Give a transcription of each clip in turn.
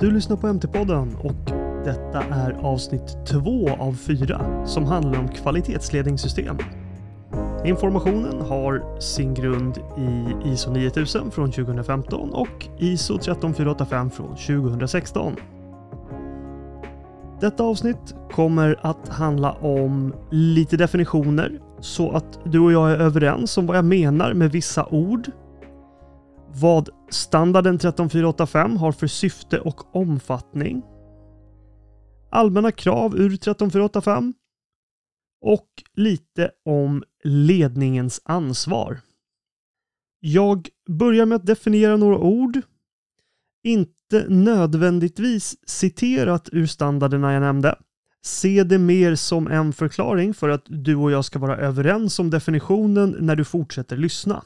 Du lyssnar på MT-podden och detta är avsnitt två av fyra som handlar om kvalitetsledningssystem. Informationen har sin grund i ISO 9000 från 2015 och ISO 13485 från 2016. Detta avsnitt kommer att handla om lite definitioner så att du och jag är överens om vad jag menar med vissa ord. Vad standarden 13485 har för syfte och omfattning. Allmänna krav ur 13485 och lite om ledningens ansvar. Jag börjar med att definiera några ord. Inte nödvändigtvis citerat ur standarderna jag nämnde. Se det mer som en förklaring för att du och jag ska vara överens om definitionen när du fortsätter lyssna.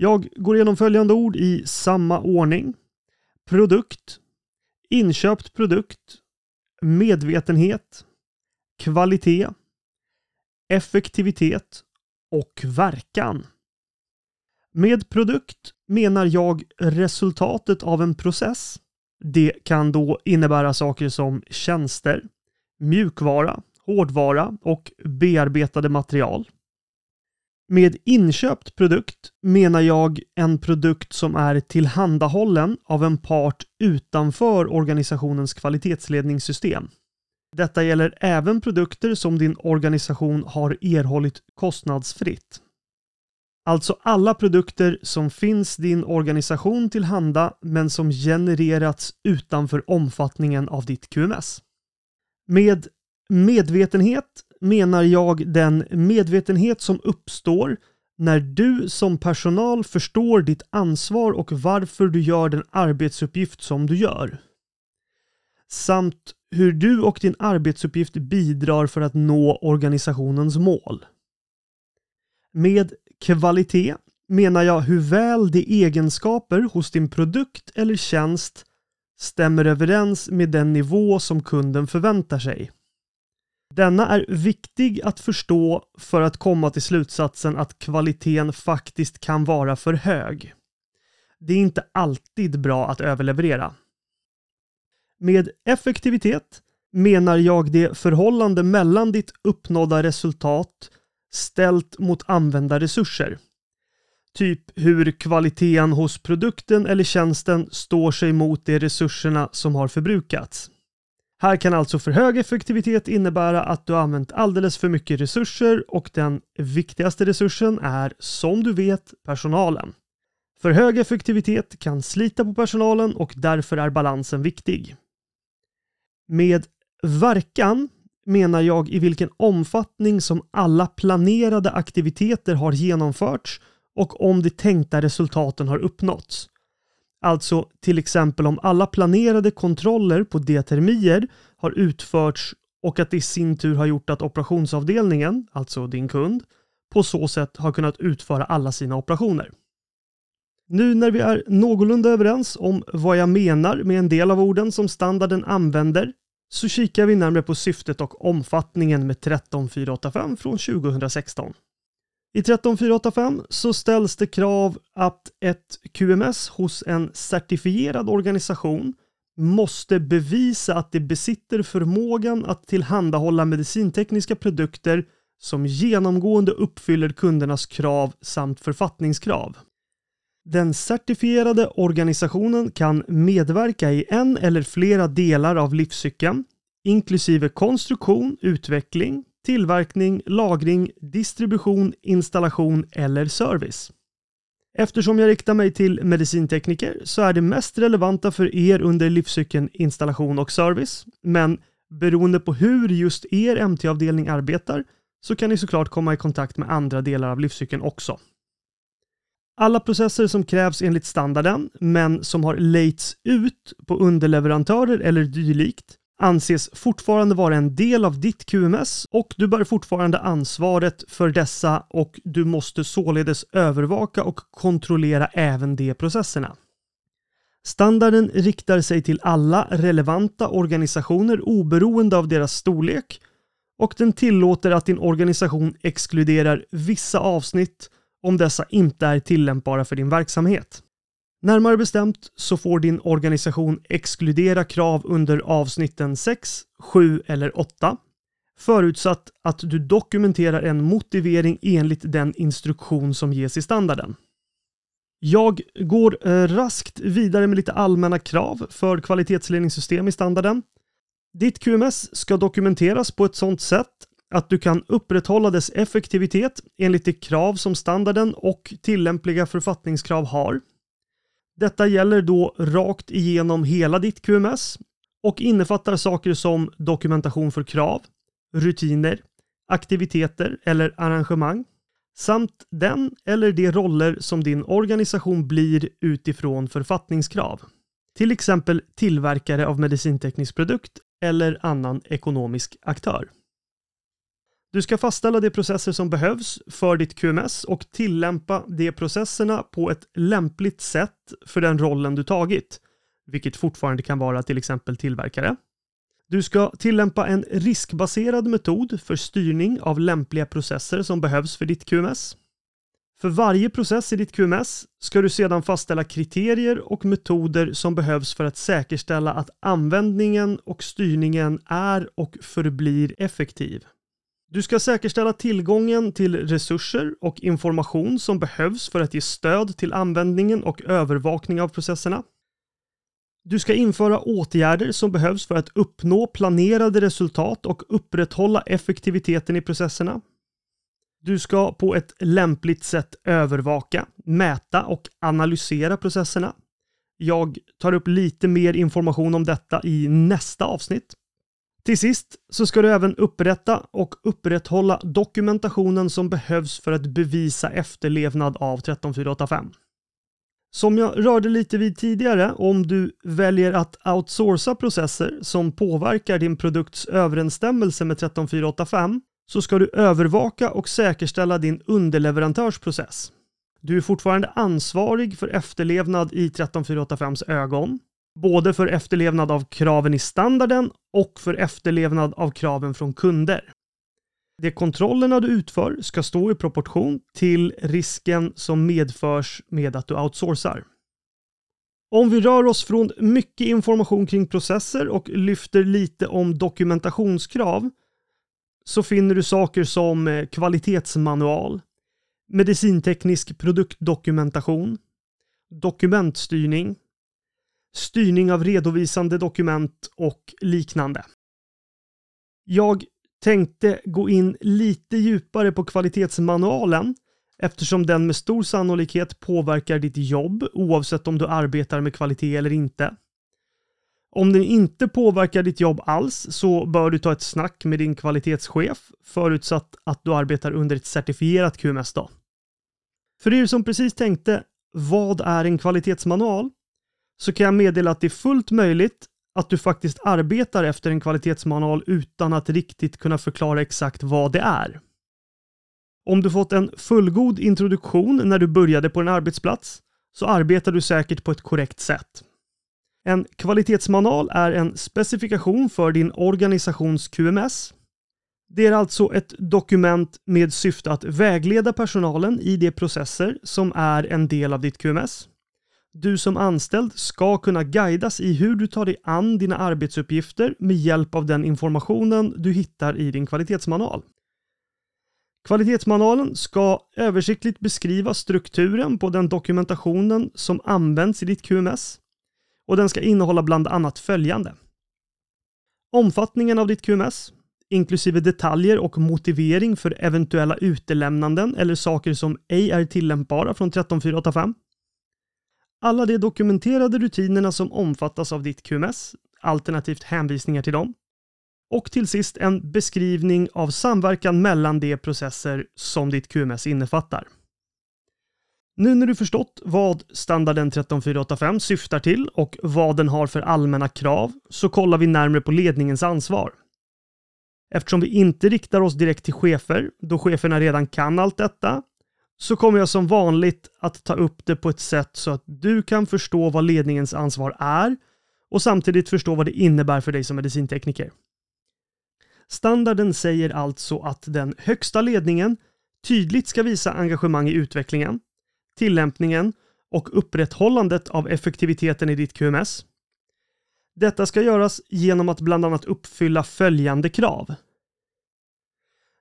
Jag går igenom följande ord i samma ordning. Produkt, inköpt produkt, medvetenhet, kvalitet, effektivitet och verkan. Med produkt menar jag resultatet av en process. Det kan då innebära saker som tjänster, mjukvara, hårdvara och bearbetade material. Med inköpt produkt menar jag en produkt som är tillhandahållen av en part utanför organisationens kvalitetsledningssystem. Detta gäller även produkter som din organisation har erhållit kostnadsfritt. Alltså alla produkter som finns din organisation tillhanda men som genererats utanför omfattningen av ditt QMS. Med medvetenhet menar jag den medvetenhet som uppstår när du som personal förstår ditt ansvar och varför du gör den arbetsuppgift som du gör. Samt hur du och din arbetsuppgift bidrar för att nå organisationens mål. Med kvalitet menar jag hur väl de egenskaper hos din produkt eller tjänst stämmer överens med den nivå som kunden förväntar sig. Denna är viktig att förstå för att komma till slutsatsen att kvaliteten faktiskt kan vara för hög. Det är inte alltid bra att överleverera. Med effektivitet menar jag det förhållande mellan ditt uppnådda resultat ställt mot använda resurser. Typ hur kvaliteten hos produkten eller tjänsten står sig mot de resurserna som har förbrukats. Här kan alltså för hög effektivitet innebära att du använt alldeles för mycket resurser och den viktigaste resursen är, som du vet, personalen. För hög effektivitet kan slita på personalen och därför är balansen viktig. Med verkan menar jag i vilken omfattning som alla planerade aktiviteter har genomförts och om de tänkta resultaten har uppnåtts. Alltså till exempel om alla planerade kontroller på diatermier har utförts och att det i sin tur har gjort att operationsavdelningen, alltså din kund, på så sätt har kunnat utföra alla sina operationer. Nu när vi är någorlunda överens om vad jag menar med en del av orden som standarden använder så kikar vi närmare på syftet och omfattningen med 13485 från 2016. I 13485 så ställs det krav att ett QMS hos en certifierad organisation måste bevisa att det besitter förmågan att tillhandahålla medicintekniska produkter som genomgående uppfyller kundernas krav samt författningskrav. Den certifierade organisationen kan medverka i en eller flera delar av livscykeln, inklusive konstruktion, utveckling, tillverkning, lagring, distribution, installation eller service. Eftersom jag riktar mig till medicintekniker så är det mest relevanta för er under livscykeln installation och service, men beroende på hur just er MT-avdelning arbetar så kan ni såklart komma i kontakt med andra delar av livscykeln också. Alla processer som krävs enligt standarden, men som har lejts ut på underleverantörer eller dylikt, anses fortfarande vara en del av ditt QMS och du bär fortfarande ansvaret för dessa och du måste således övervaka och kontrollera även de processerna. Standarden riktar sig till alla relevanta organisationer oberoende av deras storlek och den tillåter att din organisation exkluderar vissa avsnitt om dessa inte är tillämpbara för din verksamhet. Närmare bestämt så får din organisation exkludera krav under avsnitten 6, 7 eller 8 förutsatt att du dokumenterar en motivering enligt den instruktion som ges i standarden. Jag går eh, raskt vidare med lite allmänna krav för kvalitetsledningssystem i standarden. Ditt QMS ska dokumenteras på ett sådant sätt att du kan upprätthålla dess effektivitet enligt de krav som standarden och tillämpliga författningskrav har. Detta gäller då rakt igenom hela ditt QMS och innefattar saker som dokumentation för krav, rutiner, aktiviteter eller arrangemang samt den eller de roller som din organisation blir utifrån författningskrav. Till exempel tillverkare av medicinteknisk produkt eller annan ekonomisk aktör. Du ska fastställa de processer som behövs för ditt QMS och tillämpa de processerna på ett lämpligt sätt för den rollen du tagit, vilket fortfarande kan vara till exempel tillverkare. Du ska tillämpa en riskbaserad metod för styrning av lämpliga processer som behövs för ditt QMS. För varje process i ditt QMS ska du sedan fastställa kriterier och metoder som behövs för att säkerställa att användningen och styrningen är och förblir effektiv. Du ska säkerställa tillgången till resurser och information som behövs för att ge stöd till användningen och övervakning av processerna. Du ska införa åtgärder som behövs för att uppnå planerade resultat och upprätthålla effektiviteten i processerna. Du ska på ett lämpligt sätt övervaka, mäta och analysera processerna. Jag tar upp lite mer information om detta i nästa avsnitt. Till sist så ska du även upprätta och upprätthålla dokumentationen som behövs för att bevisa efterlevnad av 13485. Som jag rörde lite vid tidigare, om du väljer att outsourca processer som påverkar din produkts överensstämmelse med 13485 så ska du övervaka och säkerställa din underleverantörsprocess. Du är fortfarande ansvarig för efterlevnad i 13485s ögon, både för efterlevnad av kraven i standarden och för efterlevnad av kraven från kunder. De kontrollerna du utför ska stå i proportion till risken som medförs med att du outsourcar. Om vi rör oss från mycket information kring processer och lyfter lite om dokumentationskrav så finner du saker som eh, kvalitetsmanual, medicinteknisk produktdokumentation, dokumentstyrning, styrning av redovisande dokument och liknande. Jag tänkte gå in lite djupare på kvalitetsmanualen eftersom den med stor sannolikhet påverkar ditt jobb oavsett om du arbetar med kvalitet eller inte. Om den inte påverkar ditt jobb alls så bör du ta ett snack med din kvalitetschef förutsatt att du arbetar under ett certifierat QMS då. För er som precis tänkte, vad är en kvalitetsmanual? Så kan jag meddela att det är fullt möjligt att du faktiskt arbetar efter en kvalitetsmanual utan att riktigt kunna förklara exakt vad det är. Om du fått en fullgod introduktion när du började på en arbetsplats så arbetar du säkert på ett korrekt sätt. En kvalitetsmanual är en specifikation för din organisations QMS. Det är alltså ett dokument med syfte att vägleda personalen i de processer som är en del av ditt QMS. Du som anställd ska kunna guidas i hur du tar dig an dina arbetsuppgifter med hjälp av den informationen du hittar i din kvalitetsmanual. Kvalitetsmanualen ska översiktligt beskriva strukturen på den dokumentationen som används i ditt QMS och den ska innehålla bland annat följande. Omfattningen av ditt QMS, inklusive detaljer och motivering för eventuella utelämnanden eller saker som ej är tillämpbara från 13485 alla de dokumenterade rutinerna som omfattas av ditt QMS, alternativt hänvisningar till dem. Och till sist en beskrivning av samverkan mellan de processer som ditt QMS innefattar. Nu när du förstått vad standarden 13485 syftar till och vad den har för allmänna krav så kollar vi närmare på ledningens ansvar. Eftersom vi inte riktar oss direkt till chefer, då cheferna redan kan allt detta, så kommer jag som vanligt att ta upp det på ett sätt så att du kan förstå vad ledningens ansvar är och samtidigt förstå vad det innebär för dig som medicintekniker. Standarden säger alltså att den högsta ledningen tydligt ska visa engagemang i utvecklingen, tillämpningen och upprätthållandet av effektiviteten i ditt QMS. Detta ska göras genom att bland annat uppfylla följande krav.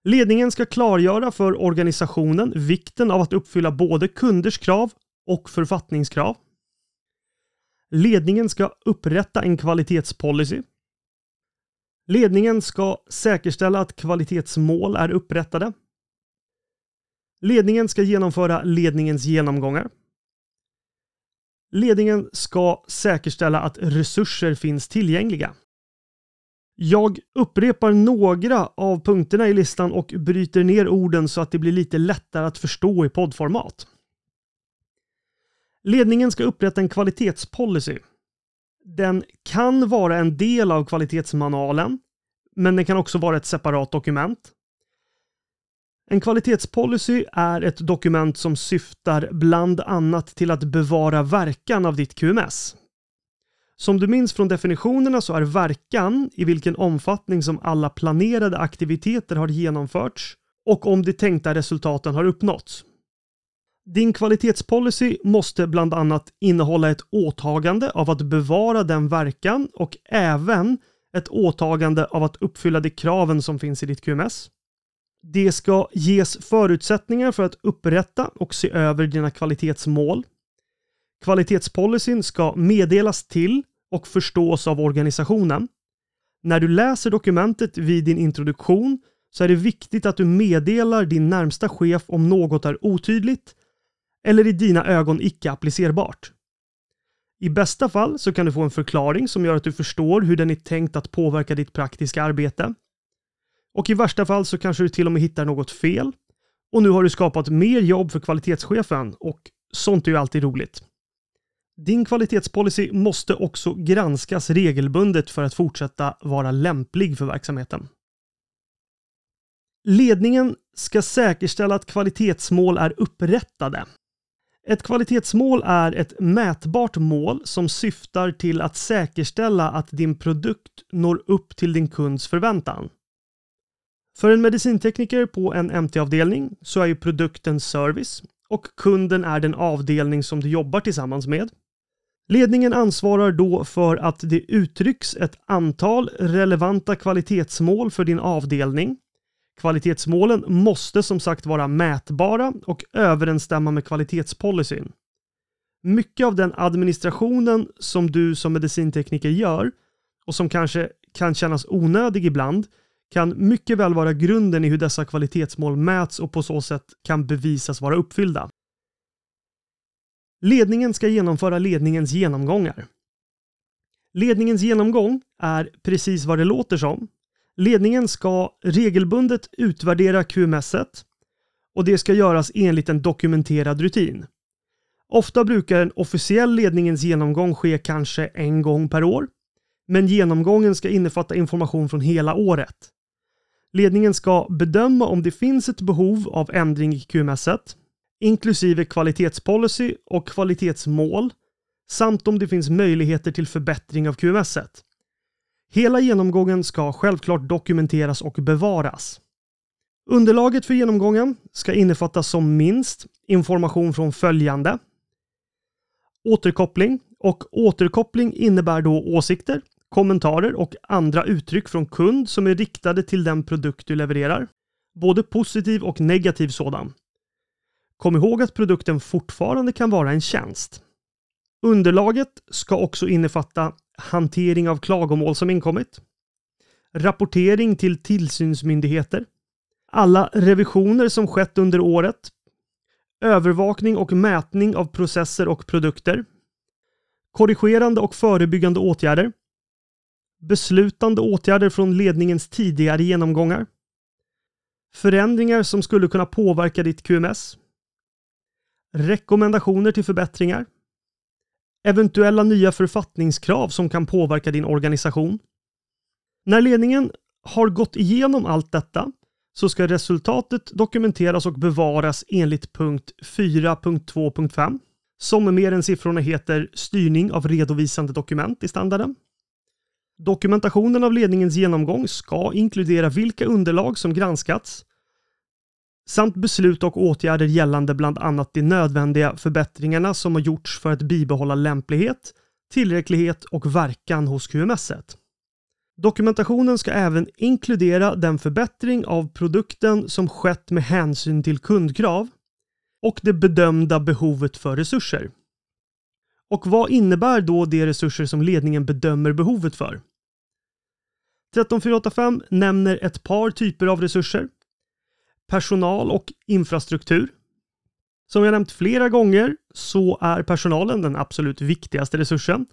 Ledningen ska klargöra för organisationen vikten av att uppfylla både kunders krav och författningskrav. Ledningen ska upprätta en kvalitetspolicy. Ledningen ska säkerställa att kvalitetsmål är upprättade. Ledningen ska genomföra ledningens genomgångar. Ledningen ska säkerställa att resurser finns tillgängliga. Jag upprepar några av punkterna i listan och bryter ner orden så att det blir lite lättare att förstå i poddformat. Ledningen ska upprätta en kvalitetspolicy. Den kan vara en del av kvalitetsmanualen, men den kan också vara ett separat dokument. En kvalitetspolicy är ett dokument som syftar bland annat till att bevara verkan av ditt QMS. Som du minns från definitionerna så är verkan i vilken omfattning som alla planerade aktiviteter har genomförts och om de tänkta resultaten har uppnåtts. Din kvalitetspolicy måste bland annat innehålla ett åtagande av att bevara den verkan och även ett åtagande av att uppfylla de kraven som finns i ditt QMS. Det ska ges förutsättningar för att upprätta och se över dina kvalitetsmål. Kvalitetspolicyn ska meddelas till och förstås av organisationen. När du läser dokumentet vid din introduktion så är det viktigt att du meddelar din närmsta chef om något är otydligt eller i dina ögon icke applicerbart. I bästa fall så kan du få en förklaring som gör att du förstår hur den är tänkt att påverka ditt praktiska arbete. Och i värsta fall så kanske du till och med hittar något fel. Och nu har du skapat mer jobb för kvalitetschefen och sånt är ju alltid roligt. Din kvalitetspolicy måste också granskas regelbundet för att fortsätta vara lämplig för verksamheten. Ledningen ska säkerställa att kvalitetsmål är upprättade. Ett kvalitetsmål är ett mätbart mål som syftar till att säkerställa att din produkt når upp till din kunds förväntan. För en medicintekniker på en MT-avdelning så är ju produkten service och kunden är den avdelning som du jobbar tillsammans med. Ledningen ansvarar då för att det uttrycks ett antal relevanta kvalitetsmål för din avdelning. Kvalitetsmålen måste som sagt vara mätbara och överensstämma med kvalitetspolicyn. Mycket av den administrationen som du som medicintekniker gör och som kanske kan kännas onödig ibland kan mycket väl vara grunden i hur dessa kvalitetsmål mäts och på så sätt kan bevisas vara uppfyllda. Ledningen ska genomföra ledningens genomgångar. Ledningens genomgång är precis vad det låter som. Ledningen ska regelbundet utvärdera QMS och det ska göras enligt en dokumenterad rutin. Ofta brukar en officiell ledningens genomgång ske kanske en gång per år, men genomgången ska innefatta information från hela året. Ledningen ska bedöma om det finns ett behov av ändring i QMS inklusive kvalitetspolicy och kvalitetsmål samt om det finns möjligheter till förbättring av QMS. -et. Hela genomgången ska självklart dokumenteras och bevaras. Underlaget för genomgången ska innefatta som minst information från följande. Återkoppling och återkoppling innebär då åsikter, kommentarer och andra uttryck från kund som är riktade till den produkt du levererar. Både positiv och negativ sådan. Kom ihåg att produkten fortfarande kan vara en tjänst. Underlaget ska också innefatta hantering av klagomål som inkommit, rapportering till tillsynsmyndigheter, alla revisioner som skett under året, övervakning och mätning av processer och produkter, korrigerande och förebyggande åtgärder, beslutande åtgärder från ledningens tidigare genomgångar, förändringar som skulle kunna påverka ditt QMS, rekommendationer till förbättringar, eventuella nya författningskrav som kan påverka din organisation. När ledningen har gått igenom allt detta så ska resultatet dokumenteras och bevaras enligt punkt 4.2.5 som mer än siffrorna heter styrning av redovisande dokument i standarden. Dokumentationen av ledningens genomgång ska inkludera vilka underlag som granskats samt beslut och åtgärder gällande bland annat de nödvändiga förbättringarna som har gjorts för att bibehålla lämplighet, tillräcklighet och verkan hos QMS. -et. Dokumentationen ska även inkludera den förbättring av produkten som skett med hänsyn till kundkrav och det bedömda behovet för resurser. Och vad innebär då de resurser som ledningen bedömer behovet för? 13485 nämner ett par typer av resurser. Personal och infrastruktur. Som jag nämnt flera gånger så är personalen den absolut viktigaste resursen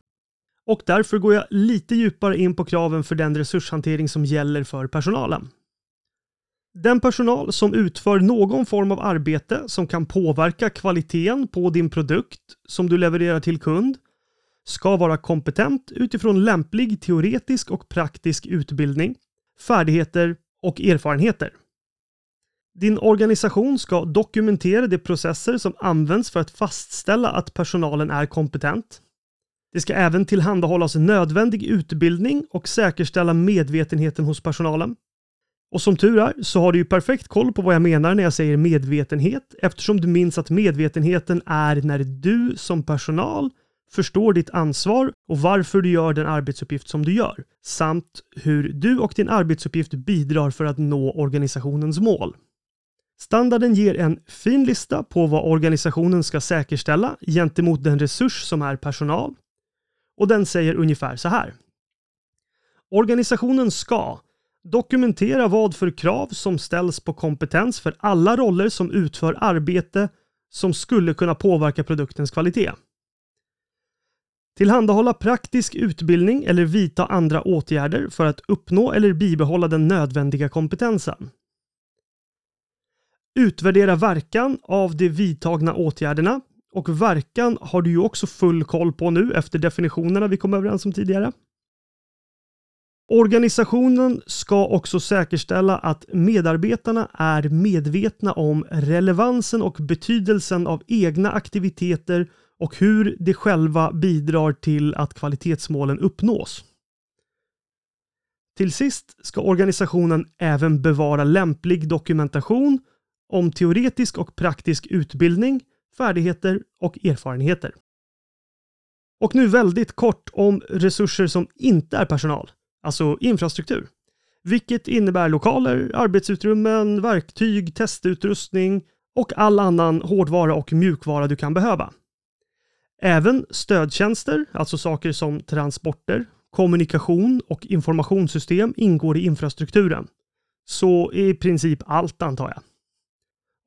och därför går jag lite djupare in på kraven för den resurshantering som gäller för personalen. Den personal som utför någon form av arbete som kan påverka kvaliteten på din produkt som du levererar till kund ska vara kompetent utifrån lämplig teoretisk och praktisk utbildning, färdigheter och erfarenheter. Din organisation ska dokumentera de processer som används för att fastställa att personalen är kompetent. Det ska även tillhandahållas nödvändig utbildning och säkerställa medvetenheten hos personalen. Och som tur är så har du ju perfekt koll på vad jag menar när jag säger medvetenhet eftersom du minns att medvetenheten är när du som personal förstår ditt ansvar och varför du gör den arbetsuppgift som du gör, samt hur du och din arbetsuppgift bidrar för att nå organisationens mål. Standarden ger en fin lista på vad organisationen ska säkerställa gentemot den resurs som är personal. Och den säger ungefär så här. Organisationen ska dokumentera vad för krav som ställs på kompetens för alla roller som utför arbete som skulle kunna påverka produktens kvalitet. Tillhandahålla praktisk utbildning eller vidta andra åtgärder för att uppnå eller bibehålla den nödvändiga kompetensen. Utvärdera verkan av de vidtagna åtgärderna och verkan har du ju också full koll på nu efter definitionerna vi kom överens om tidigare. Organisationen ska också säkerställa att medarbetarna är medvetna om relevansen och betydelsen av egna aktiviteter och hur de själva bidrar till att kvalitetsmålen uppnås. Till sist ska organisationen även bevara lämplig dokumentation om teoretisk och praktisk utbildning, färdigheter och erfarenheter. Och nu väldigt kort om resurser som inte är personal, alltså infrastruktur. Vilket innebär lokaler, arbetsutrymmen, verktyg, testutrustning och all annan hårdvara och mjukvara du kan behöva. Även stödtjänster, alltså saker som transporter, kommunikation och informationssystem ingår i infrastrukturen. Så i princip allt antar jag.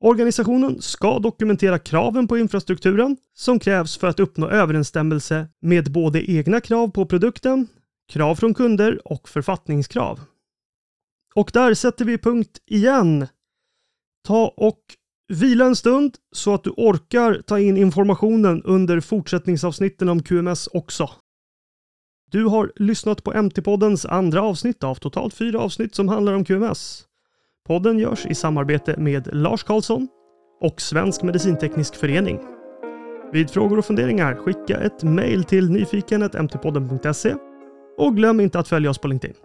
Organisationen ska dokumentera kraven på infrastrukturen som krävs för att uppnå överensstämmelse med både egna krav på produkten, krav från kunder och författningskrav. Och där sätter vi punkt igen. Ta och Vila en stund så att du orkar ta in informationen under fortsättningsavsnitten om QMS också. Du har lyssnat på MT-poddens andra avsnitt av totalt fyra avsnitt som handlar om QMS. Podden görs i samarbete med Lars Karlsson och Svensk Medicinteknisk Förening. Vid frågor och funderingar skicka ett mejl till nyfikenhetmtpodden.se och glöm inte att följa oss på LinkedIn.